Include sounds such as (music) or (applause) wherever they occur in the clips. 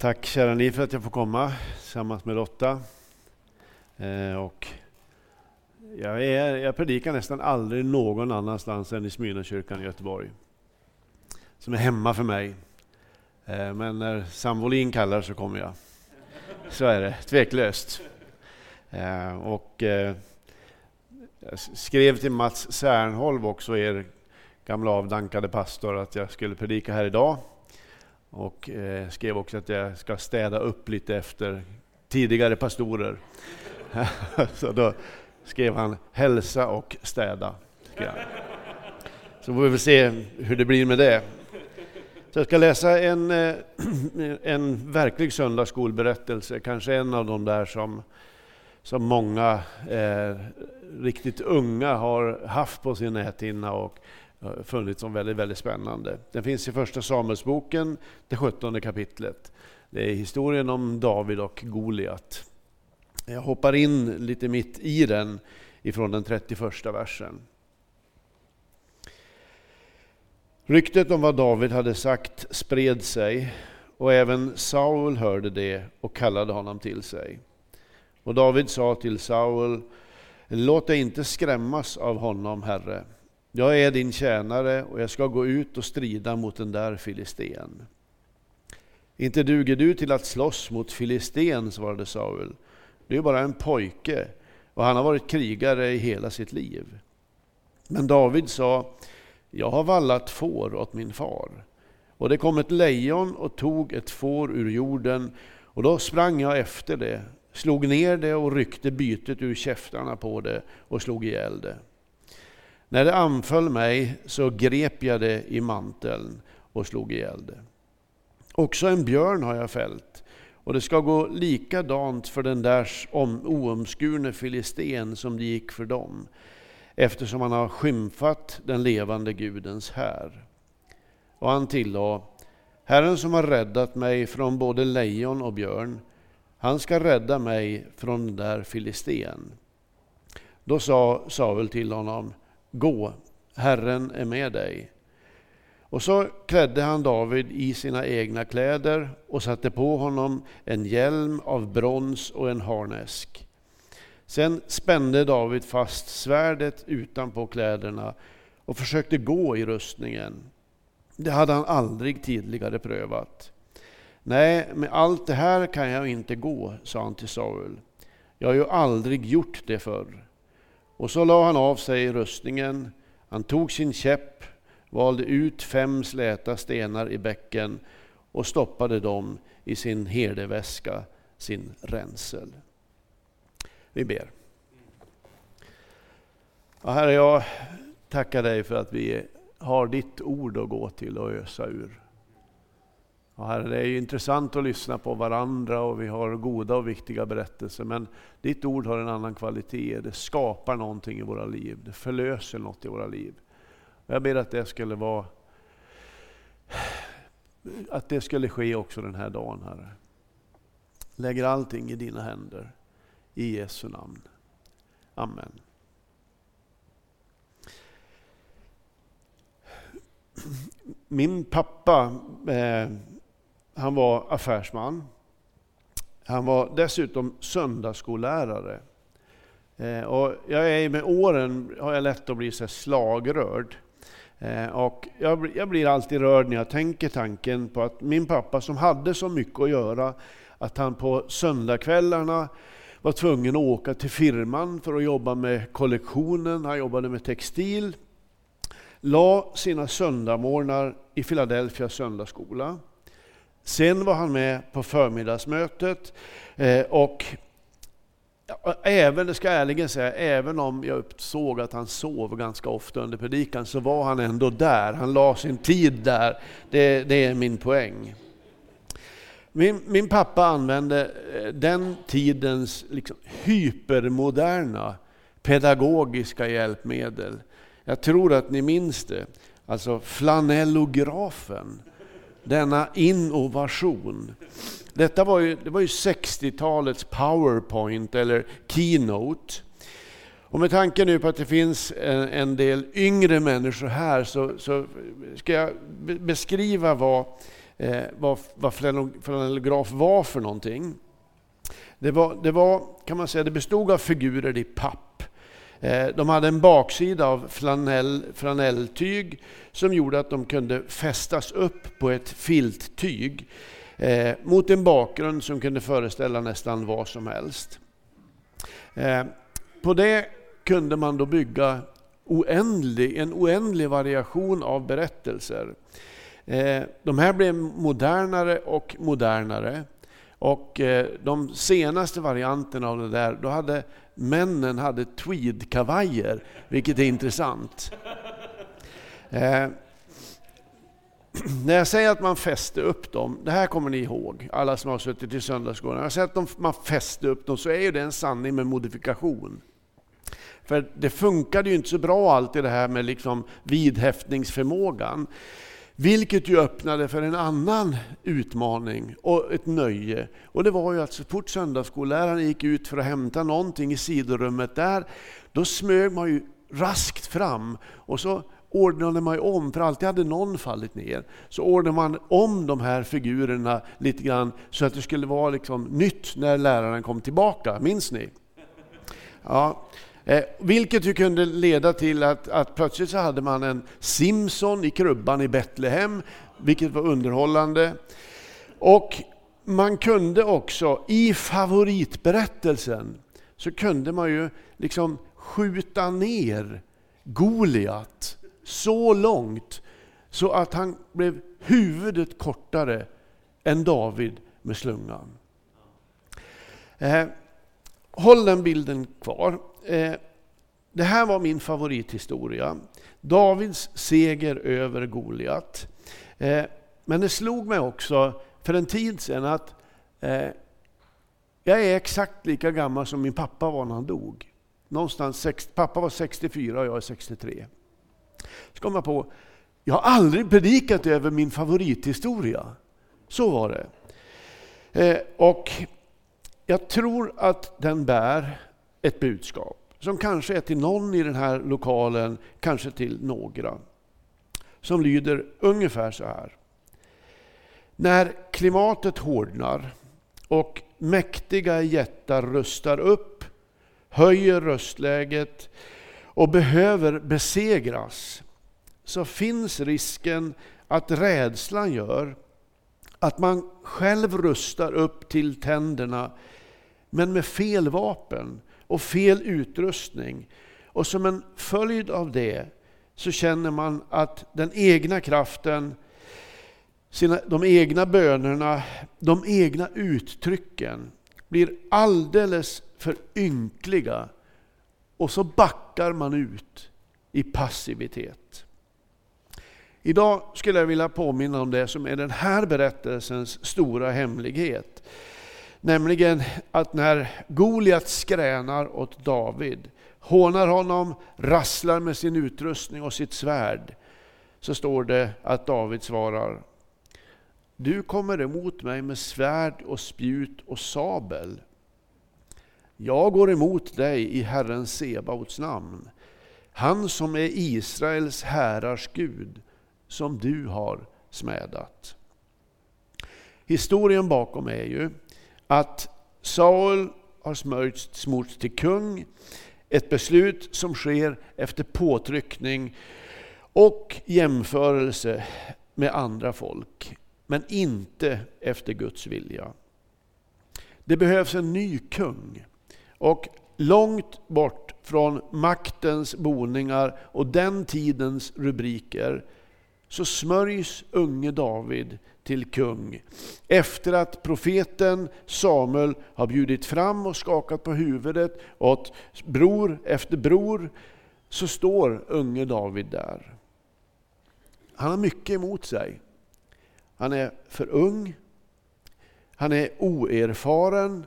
Tack kära ni för att jag får komma tillsammans med Lotta. Eh, och jag, är, jag predikar nästan aldrig någon annanstans än i Smyrnakyrkan i Göteborg. Som är hemma för mig. Eh, men när Sam Wollin kallar så kommer jag. Så är det, tveklöst. Eh, och eh, jag skrev till Mats Särnholm också, er gamla avdankade pastor, att jag skulle predika här idag. Och eh, skrev också att jag ska städa upp lite efter tidigare pastorer. (laughs) Så då skrev han hälsa och städa. Så får vi väl se hur det blir med det. Så jag ska läsa en, eh, (clears throat) en verklig söndagsskolberättelse, kanske en av de där som, som många eh, riktigt unga har haft på sin näthinna och Eh, funnits som väldigt, väldigt spännande. Den finns i Första Samuelsboken, det sjuttonde kapitlet. Det är historien om David och Goliat. Jag hoppar in lite mitt i den ifrån den 31 versen. Ryktet om vad David hade sagt spred sig och även Saul hörde det och kallade honom till sig. Och David sa till Saul, låt dig inte skrämmas av honom, Herre. Jag är din tjänare och jag ska gå ut och strida mot den där filisten. Inte duger du till att slåss mot filisten, svarade Saul. Du är bara en pojke och han har varit krigare i hela sitt liv. Men David sa, jag har vallat får åt min far. Och det kom ett lejon och tog ett får ur jorden och då sprang jag efter det, slog ner det och ryckte bytet ur käftarna på det och slog ihjäl det. När det anföll mig så grep jag det i manteln och slog ihjäl det. Också en björn har jag fällt och det ska gå likadant för den där oomskurne filisten som det gick för dem eftersom han har skymfat den levande Gudens här. Och han tillade, Herren som har räddat mig från både lejon och björn, han ska rädda mig från den där filisten. Då sa Saul till honom, Gå, Herren är med dig. Och så klädde han David i sina egna kläder och satte på honom en hjälm av brons och en harnesk. Sen spände David fast svärdet utanpå kläderna och försökte gå i rustningen. Det hade han aldrig tidigare prövat. Nej, med allt det här kan jag inte gå, sa han till Saul. Jag har ju aldrig gjort det förr. Och så la han av sig rustningen, han tog sin käpp, valde ut fem släta stenar i bäcken och stoppade dem i sin herdeväska, sin ränsel. Vi ber. Ja, herre, jag tackar dig för att vi har ditt ord att gå till och ösa ur. Och herre, det är intressant att lyssna på varandra och vi har goda och viktiga berättelser. Men ditt ord har en annan kvalitet. Det skapar någonting i våra liv. Det förlöser något i våra liv. Jag ber att det skulle vara att det skulle ske också den här dagen, Herre. Lägger allting i dina händer. I Jesu namn. Amen. Min pappa eh, han var affärsman. Han var dessutom söndagsskollärare. Eh, och jag är med åren har jag lätt att bli så slagrörd. Eh, och jag, jag blir alltid rörd när jag tänker tanken på att min pappa som hade så mycket att göra, att han på söndagskvällarna var tvungen att åka till firman för att jobba med kollektionen, han jobbade med textil. La sina söndagmorgnar i Philadelphia söndagsskola. Sen var han med på förmiddagsmötet eh, och även, det ska jag ärligen säga, även om jag såg att han sov ganska ofta under predikan så var han ändå där. Han la sin tid där. Det, det är min poäng. Min, min, pappa använde eh, den tidens liksom hypermoderna pedagogiska hjälpmedel. Jag tror att ni minns det. Alltså flanellografen denna innovation. Detta var ju, det var ju 60-talets powerpoint eller keynote. Och med tanke nu på att det finns en, en del yngre människor här så, så, ska jag beskriva vad eh, vad, vad flanellograf var för någonting. Det, var, det, var, kan man säga, det bestod av figurer i papp. Eh, de hade en baksida av flanell, flanelltyg som gjorde att de kunde fästas upp på ett filttyg eh, mot en bakgrund som kunde föreställa nästan vad som helst. Eh, på det kunde man då bygga oändlig, en oändlig variation av berättelser. Eh, de här blev modernare och modernare. Och eh, de senaste varianterna av det där, då hade männen hade tweedkavajer, vilket är intressant. Eh, när jag säger att man fäste upp dem, det här kommer ni ihåg, alla som har suttit i söndagsskolan. När jag säger att man fäste upp dem så är det en sanning med modifikation. För det funkade ju inte så bra alltid det här med liksom vidhäftningsförmågan. Vilket ju öppnade för en annan utmaning och ett nöje. Och det var ju att så fort söndagsskolläraren gick ut för att hämta någonting i sidorummet där, då smög man ju raskt fram och så ordnade man om, för alltid hade någon fallit ner. Så ordnade man om de här figurerna lite grann så att det skulle vara liksom nytt när läraren kom tillbaka. Minns ni? Ja. Eh, vilket ju kunde leda till att, att plötsligt så hade man en Simson i krubban i Betlehem, vilket var underhållande. Och man kunde också, i favoritberättelsen, så kunde man ju liksom skjuta ner Goliat så långt så att han blev huvudet kortare än David med slungan. Eh, håll den bilden kvar. Eh, det här var min favorithistoria. Davids seger över Goliat. Eh, men det slog mig också för en tid sedan att eh, jag är exakt lika gammal som min pappa var när han dog. Någonstans, pappa var 64 och jag är 63. Så kom jag på, jag har aldrig predikat över min favorithistoria. Så var det. Eh, och jag tror att den bär ett budskap som kanske är till någon i den här lokalen, kanske till några. Som lyder ungefär så här. När klimatet hårdnar och mäktiga jättar rustar upp, höjer röstläget och behöver besegras, så finns risken att rädslan gör att man själv rustar upp till tänderna, men med fel vapen och fel utrustning. Och som en följd av det så känner man att den egna kraften, sina, de egna bönerna, de egna uttrycken blir alldeles för ynkliga och så backar man ut i passivitet. Idag skulle jag vilja påminna om det som är den här berättelsens stora hemlighet. Nämligen att när Goliat skränar åt David, hånar honom, rasslar med sin utrustning och sitt svärd, så står det att David svarar Du kommer emot mig med svärd och spjut och sabel. Jag går emot dig i Herren Sebaots namn, han som är Israels härars Gud, som du har smädat. Historien bakom är ju att Saul har smörjts, smorts till kung. Ett beslut som sker efter påtryckning och jämförelse med andra folk. Men inte efter Guds vilja. Det behövs en ny kung. Och långt bort från maktens boningar och den tidens rubriker så smörjs unge David till kung. Efter att profeten Samuel har bjudit fram och skakat på huvudet åt bror efter bror, så står unge David där. Han har mycket emot sig. Han är för ung, han är oerfaren,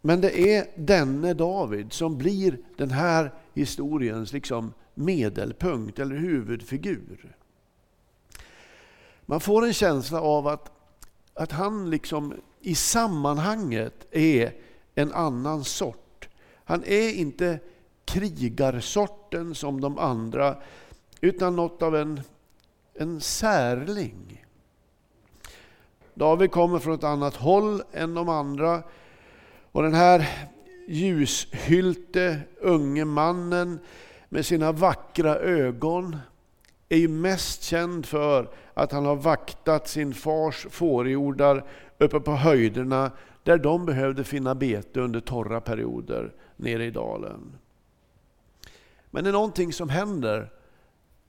men det är denne David som blir den här historiens liksom medelpunkt eller huvudfigur. Man får en känsla av att, att han liksom i sammanhanget är en annan sort. Han är inte krigarsorten som de andra, utan något av en, en särling. David kommer från ett annat håll än de andra. Och den här ljushylte unge mannen med sina vackra ögon är ju mest känd för att han har vaktat sin fars fårjordar uppe på höjderna där de behövde finna bete under torra perioder nere i dalen. Men det är någonting som händer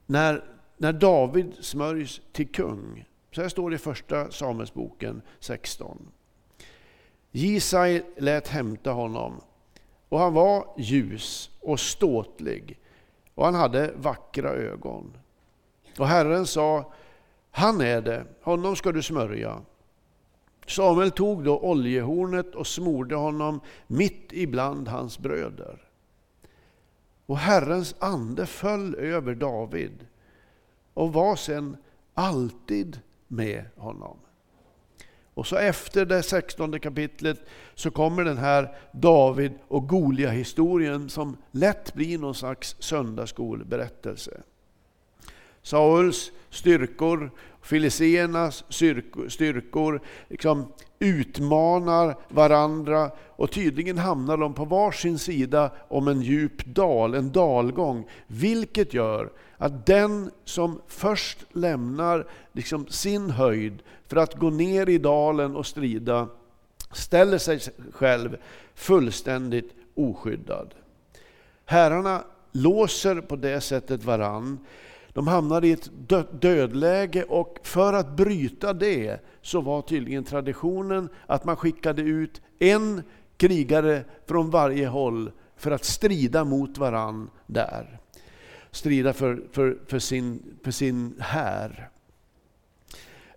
när, när David smörjs till kung. Så här står det i första Samuelsboken 16. Jisai lät hämta honom och han var ljus och ståtlig och han hade vackra ögon. Och Herren sa, han är det, honom ska du smörja. Samuel tog då oljehornet och smorde honom mitt ibland hans bröder. Och Herrens ande föll över David och var sen alltid med honom. Och så efter det sextonde kapitlet så kommer den här David och Golia historien som lätt blir någon slags söndagsskolberättelse. Sauls styrkor, Filiseernas styrkor liksom utmanar varandra och tydligen hamnar de på varsin sida om en djup dal, en dalgång. Vilket gör att den som först lämnar liksom sin höjd för att gå ner i dalen och strida ställer sig själv fullständigt oskyddad. Herrarna låser på det sättet varann de hamnade i ett dödläge och för att bryta det så var tydligen traditionen att man skickade ut en krigare från varje håll för att strida mot varann där. Strida för, för, för, sin, för sin här.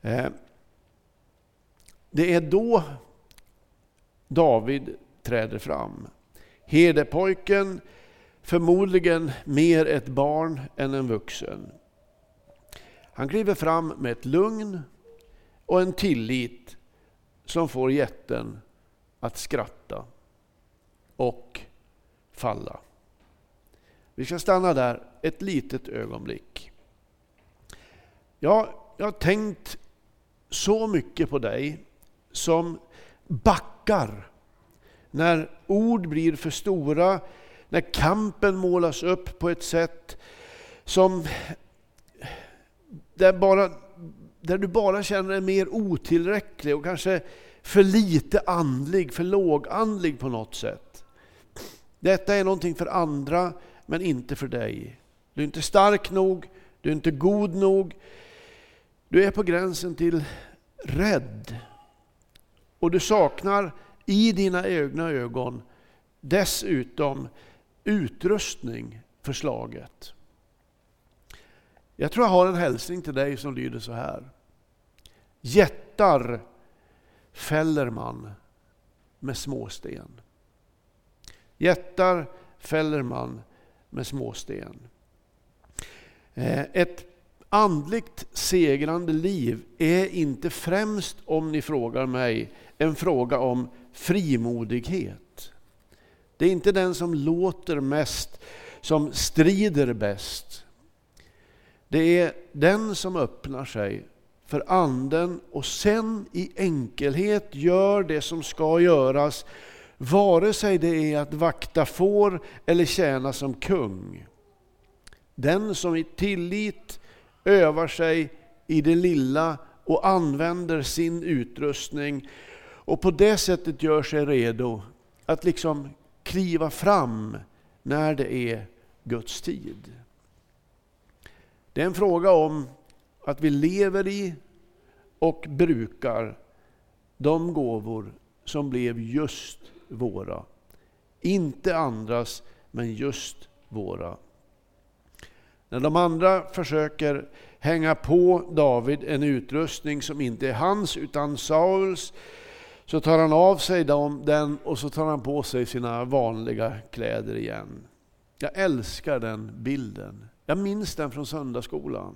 Eh, det är då David träder fram. Herdepojken Förmodligen mer ett barn än en vuxen. Han kliver fram med ett lugn och en tillit som får jätten att skratta och falla. Vi ska stanna där ett litet ögonblick. Ja, jag har tänkt så mycket på dig som backar när ord blir för stora när kampen målas upp på ett sätt som där, bara, där du bara känner dig mer otillräcklig och kanske för lite andlig, för lågandlig på något sätt. Detta är någonting för andra, men inte för dig. Du är inte stark nog, du är inte god nog. Du är på gränsen till rädd. Och du saknar i dina egna ögon dessutom utrustning för slaget. Jag tror jag har en hälsning till dig som lyder så här. Jättar fäller man med småsten. Jättar fäller man med småsten. Eh, ett andligt segrande liv är inte främst, om ni frågar mig, en fråga om frimodighet. Det är inte den som låter mest som strider bäst. Det är den som öppnar sig för anden och sen i enkelhet gör det som ska göras, vare sig det är att vakta får eller tjäna som kung. Den som i tillit övar sig i det lilla och använder sin utrustning och på det sättet gör sig redo att liksom kliva fram när det är Guds tid. Det är en fråga om att vi lever i och brukar de gåvor som blev just våra. Inte andras, men just våra. När de andra försöker hänga på David en utrustning som inte är hans utan Sauls, så tar han av sig dem, den och så tar han på sig sina vanliga kläder igen. Jag älskar den bilden. Jag minns den från söndagsskolan.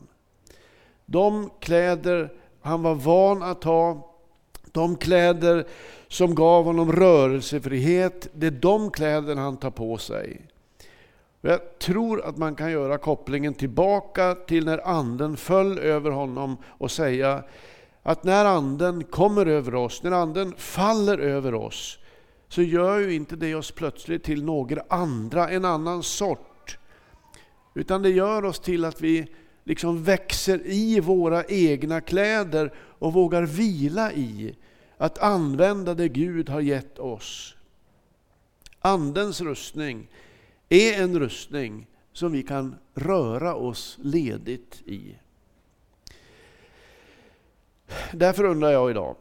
De kläder han var van att ha, de kläder som gav honom rörelsefrihet, det är de kläder han tar på sig. Jag tror att man kan göra kopplingen tillbaka till när anden föll över honom och säga att när anden kommer över oss, när anden faller över oss, så gör ju inte det oss plötsligt till några andra, en annan sort. Utan det gör oss till att vi liksom växer i våra egna kläder och vågar vila i att använda det Gud har gett oss. Andens rustning är en rustning som vi kan röra oss ledigt i. Därför undrar jag idag,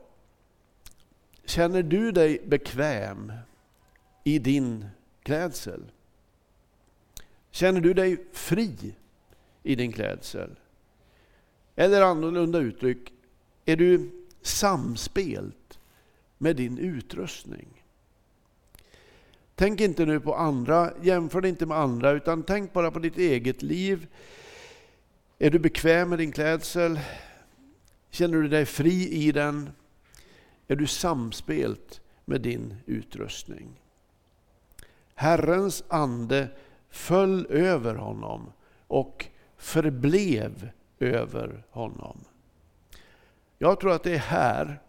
känner du dig bekväm i din klädsel? Känner du dig fri i din klädsel? Eller annorlunda uttryck, är du samspelt med din utrustning? Tänk inte nu på andra, jämför dig inte med andra, utan tänk bara på ditt eget liv. Är du bekväm med din klädsel? Känner du dig fri i den? Är du samspelt med din utrustning? Herrens ande föll över honom och förblev över honom. Jag tror att det är här,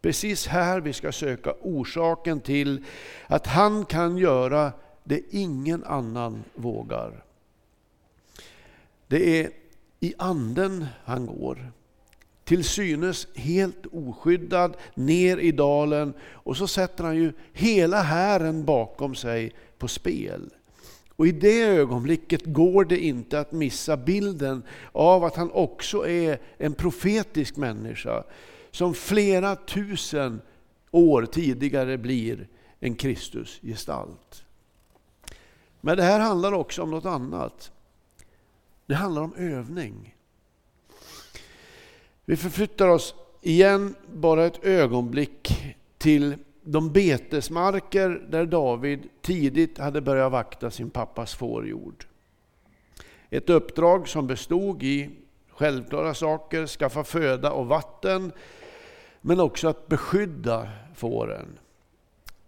precis här vi ska söka orsaken till att han kan göra det ingen annan vågar. Det är i anden han går till synes helt oskyddad ner i dalen och så sätter han ju hela hären bakom sig på spel. Och i det ögonblicket går det inte att missa bilden av att han också är en profetisk människa som flera tusen år tidigare blir en Kristusgestalt. Men det här handlar också om något annat. Det handlar om övning. Vi förflyttar oss igen bara ett ögonblick till de betesmarker där David tidigt hade börjat vakta sin pappas fårjord. Ett uppdrag som bestod i självklara saker, skaffa föda och vatten, men också att beskydda fåren.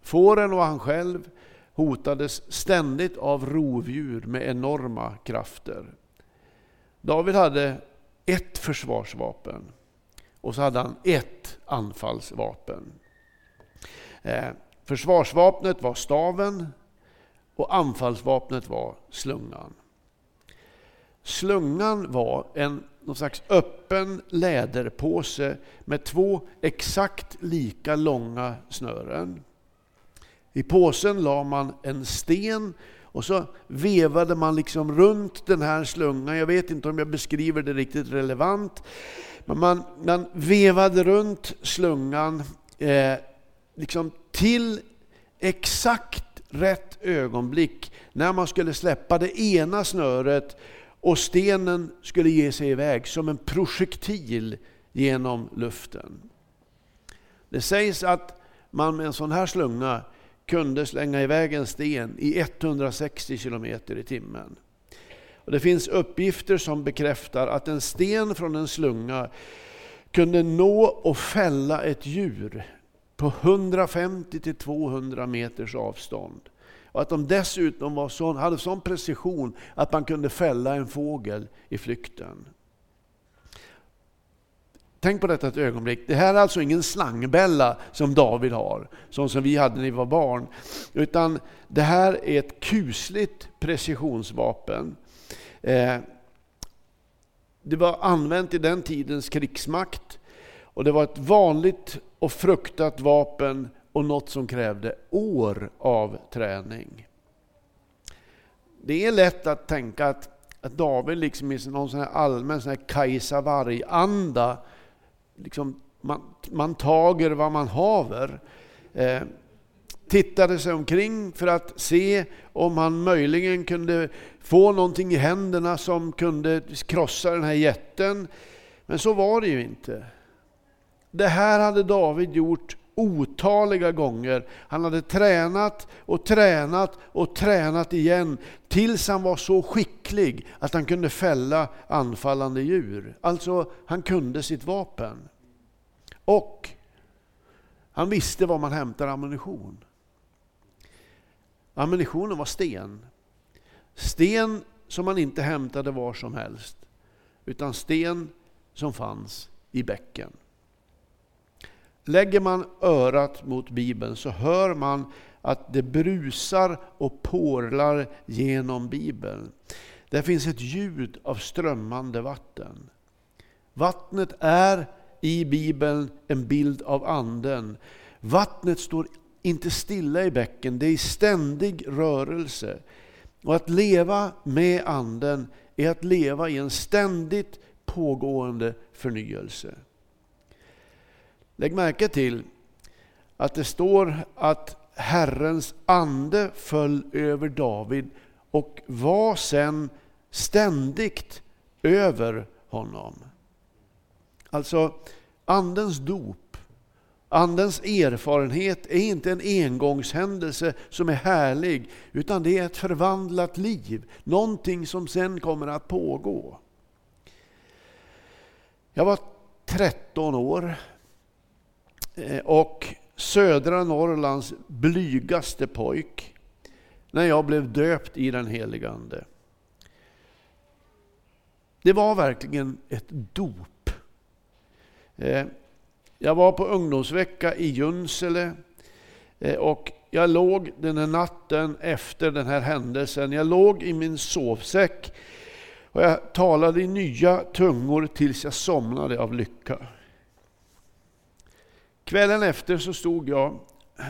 Fåren och han själv hotades ständigt av rovdjur med enorma krafter. David hade ett försvarsvapen och så hade han ett anfallsvapen. Eh, försvarsvapnet var staven och anfallsvapnet var slungan. Slungan var en någon slags öppen läderpåse med två exakt lika långa snören. I påsen la man en sten och så vevade man liksom runt den här slungan. Jag vet inte om jag beskriver det riktigt relevant. Men man, man vevade runt slungan eh, liksom till exakt rätt ögonblick när man skulle släppa det ena snöret och stenen skulle ge sig iväg som en projektil genom luften. Det sägs att man med en sån här slunga kunde slänga iväg en sten i 160 km i timmen. Och det finns uppgifter som bekräftar att en sten från en slunga kunde nå och fälla ett djur på 150-200 meters avstånd. Och att de dessutom var sån, hade sån precision att man kunde fälla en fågel i flykten. Tänk på detta ett ögonblick. Det här är alltså ingen slangbälla som David har, Sån som vi hade när vi var barn. Utan det här är ett kusligt precisionsvapen. Eh, det var använt i den tidens krigsmakt och det var ett vanligt och fruktat vapen och något som krävde år av träning. Det är lätt att tänka att, att David liksom i någon sån här allmän sån här Kajsa Warg-anda liksom, man, man tager vad man haver. Eh, tittade sig omkring för att se om han möjligen kunde få någonting i händerna som kunde krossa den här jätten. Men så var det ju inte. Det här hade David gjort otaliga gånger. Han hade tränat och tränat och tränat igen tills han var så skicklig att han kunde fälla anfallande djur. Alltså, han kunde sitt vapen. Och han visste var man hämtar ammunition. Ammunitionen var sten. Sten som man inte hämtade var som helst, utan sten som fanns i bäcken lägger man örat mot Bibeln så hör man att det brusar och porlar genom Bibeln. Det finns ett ljud av strömmande vatten. Vattnet är i Bibeln en bild av anden. Vattnet står inte stilla i bäcken, det är i ständig rörelse. Och att leva med anden är att leva i en ständigt pågående förnyelse. Lägg märke till att det står att Herrens ande föll över David och var sen ständigt över honom. Alltså, Andens dop, Andens erfarenhet är inte en engångshändelse som är härlig, utan det är ett förvandlat liv, någonting som sen kommer att pågå. Jag var 13 år Eh, och södra Norrlands blygaste pojk när jag blev döpt i den helige Ande. Det var verkligen ett dop. Eh, jag var på ungdomsvecka i Junsele eh, och jag låg den här natten efter den här händelsen, jag låg i min sovsäck och jag talade i nya tungor tills jag somnade av lycka. Kvällen efter så stod jag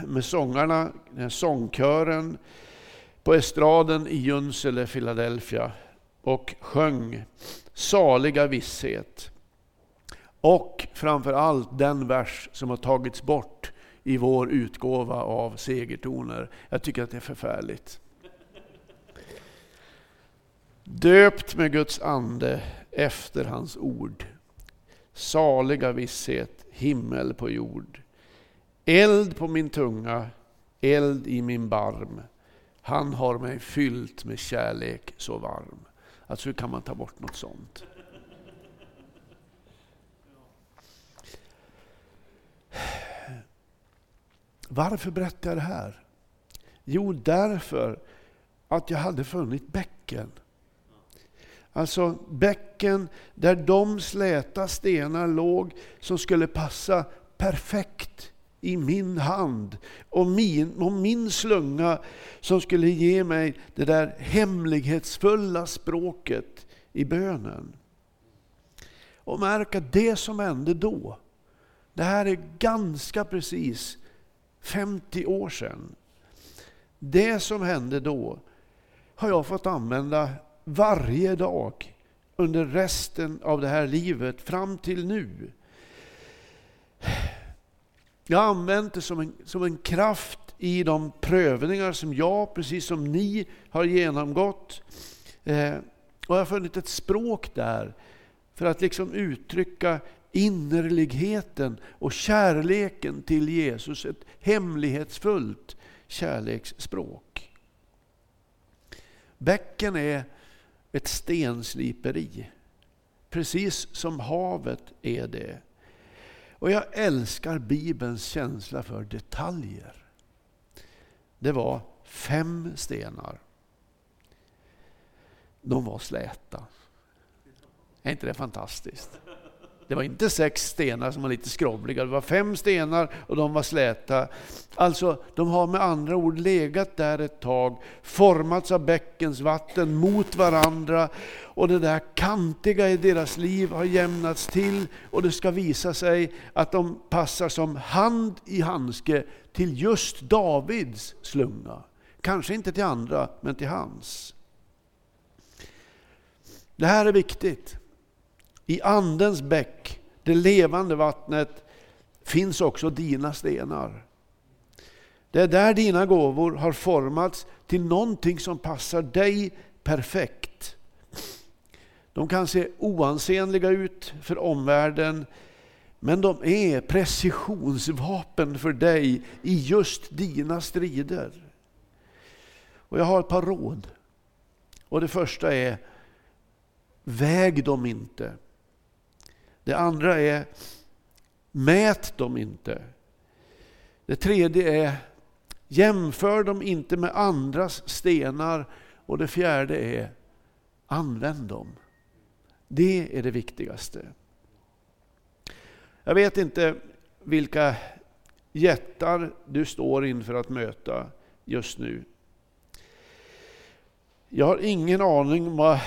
med sångarna, sångkören på estraden i Junsele, Philadelphia och sjöng Saliga visshet. Och framför allt den vers som har tagits bort i vår utgåva av Segertoner. Jag tycker att det är förfärligt. Döpt med Guds ande efter hans ord. Saliga visshet, himmel på jord. Eld på min tunga, eld i min barm. Han har mig fyllt med kärlek så varm. Alltså hur kan man ta bort något sånt? Varför berättar jag det här? Jo, därför att jag hade funnit bäcken. Alltså bäcken där de släta stenar låg som skulle passa perfekt i min hand och min, och min slunga som skulle ge mig det där hemlighetsfulla språket i bönen. Och märk att det som hände då, det här är ganska precis 50 år sedan. Det som hände då har jag fått använda varje dag under resten av det här livet fram till nu. Jag har använt det som en, som en kraft i de prövningar som jag, precis som ni, har genomgått. Eh, och jag har funnit ett språk där för att liksom uttrycka innerligheten och kärleken till Jesus. Ett hemlighetsfullt kärleksspråk. Bäcken är ett stensliperi. Precis som havet är det. Och jag älskar Bibelns känsla för detaljer. Det var fem stenar. De var släta. Är inte det fantastiskt? Det var inte sex stenar som var lite skrovliga, det var fem stenar och de var släta. Alltså, de har med andra ord legat där ett tag, formats av bäckens vatten mot varandra och det där kantiga i deras liv har jämnats till och det ska visa sig att de passar som hand i handske till just Davids slunga. Kanske inte till andra, men till hans. Det här är viktigt. I Andens bäck, det levande vattnet, finns också dina stenar. Det är där dina gåvor har formats till någonting som passar dig perfekt. De kan se oansenliga ut för omvärlden, men de är precisionsvapen för dig i just dina strider. Och jag har ett par råd. Och Det första är, väg dem inte. Det andra är, mät dem inte. Det tredje är, jämför dem inte med andras stenar. Och det fjärde är, använd dem. Det är det viktigaste. Jag vet inte vilka jättar du står inför att möta just nu. Jag har ingen aning vad,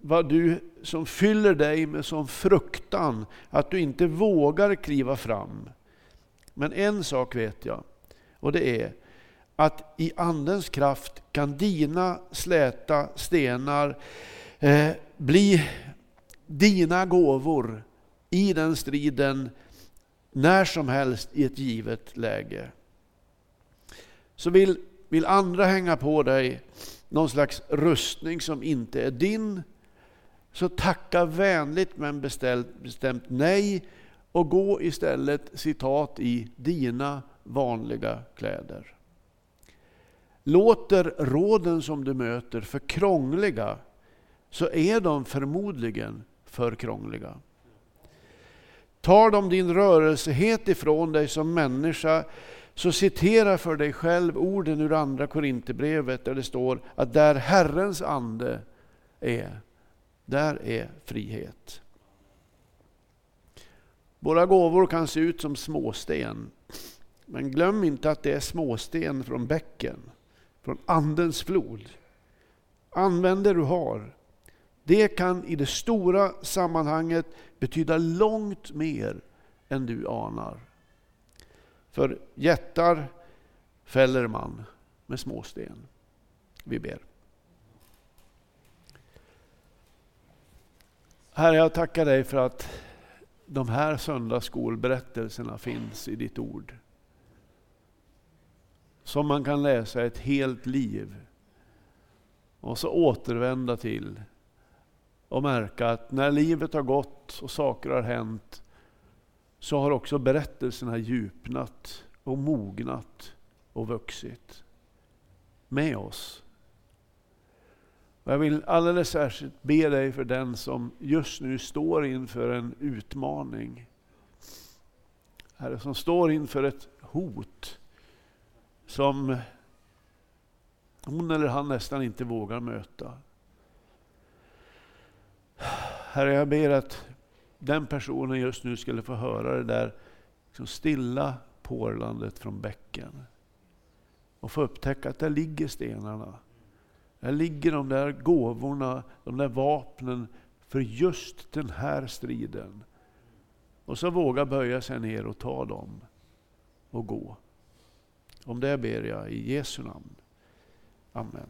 vad du som fyller dig med sån fruktan att du inte vågar kliva fram. Men en sak vet jag och det är att i Andens kraft kan dina släta stenar eh, bli dina gåvor i den striden när som helst i ett givet läge. Så vill, vill andra hänga på dig någon slags rustning som inte är din, så tacka vänligt men bestämt, bestämt nej och gå istället citat i dina vanliga kläder. Låter råden som du möter för krångliga så är de förmodligen för krångliga. Tar de din rörelsehet ifrån dig som människa så citera för dig själv orden ur andra Korinthierbrevet där det står att där Herrens ande är, där är frihet. Våra gåvor kan se ut som småsten. Men glöm inte att det är småsten från bäcken, från Andens flod. Använd det du har. Det kan i det stora sammanhanget betyda långt mer än du anar. För jättar fäller man med småsten. Vi ber. Herre, jag tackar dig för att de här söndagsskolberättelserna finns i ditt ord. Som man kan läsa ett helt liv och så återvända till och märka att när livet har gått och saker har hänt så har också berättelserna djupnat och mognat och vuxit med oss. Och jag vill alldeles särskilt be dig för den som just nu står inför en utmaning. Herre, som står inför ett hot som hon eller han nästan inte vågar möta. Herre, jag ber att den personen just nu skulle få höra det där liksom stilla porlandet från bäcken. Och få upptäcka att där ligger stenarna. Där ligger de där gåvorna, de där vapnen för just den här striden. Och så våga böja sig ner och ta dem och gå. Om det ber jag i Jesu namn. Amen.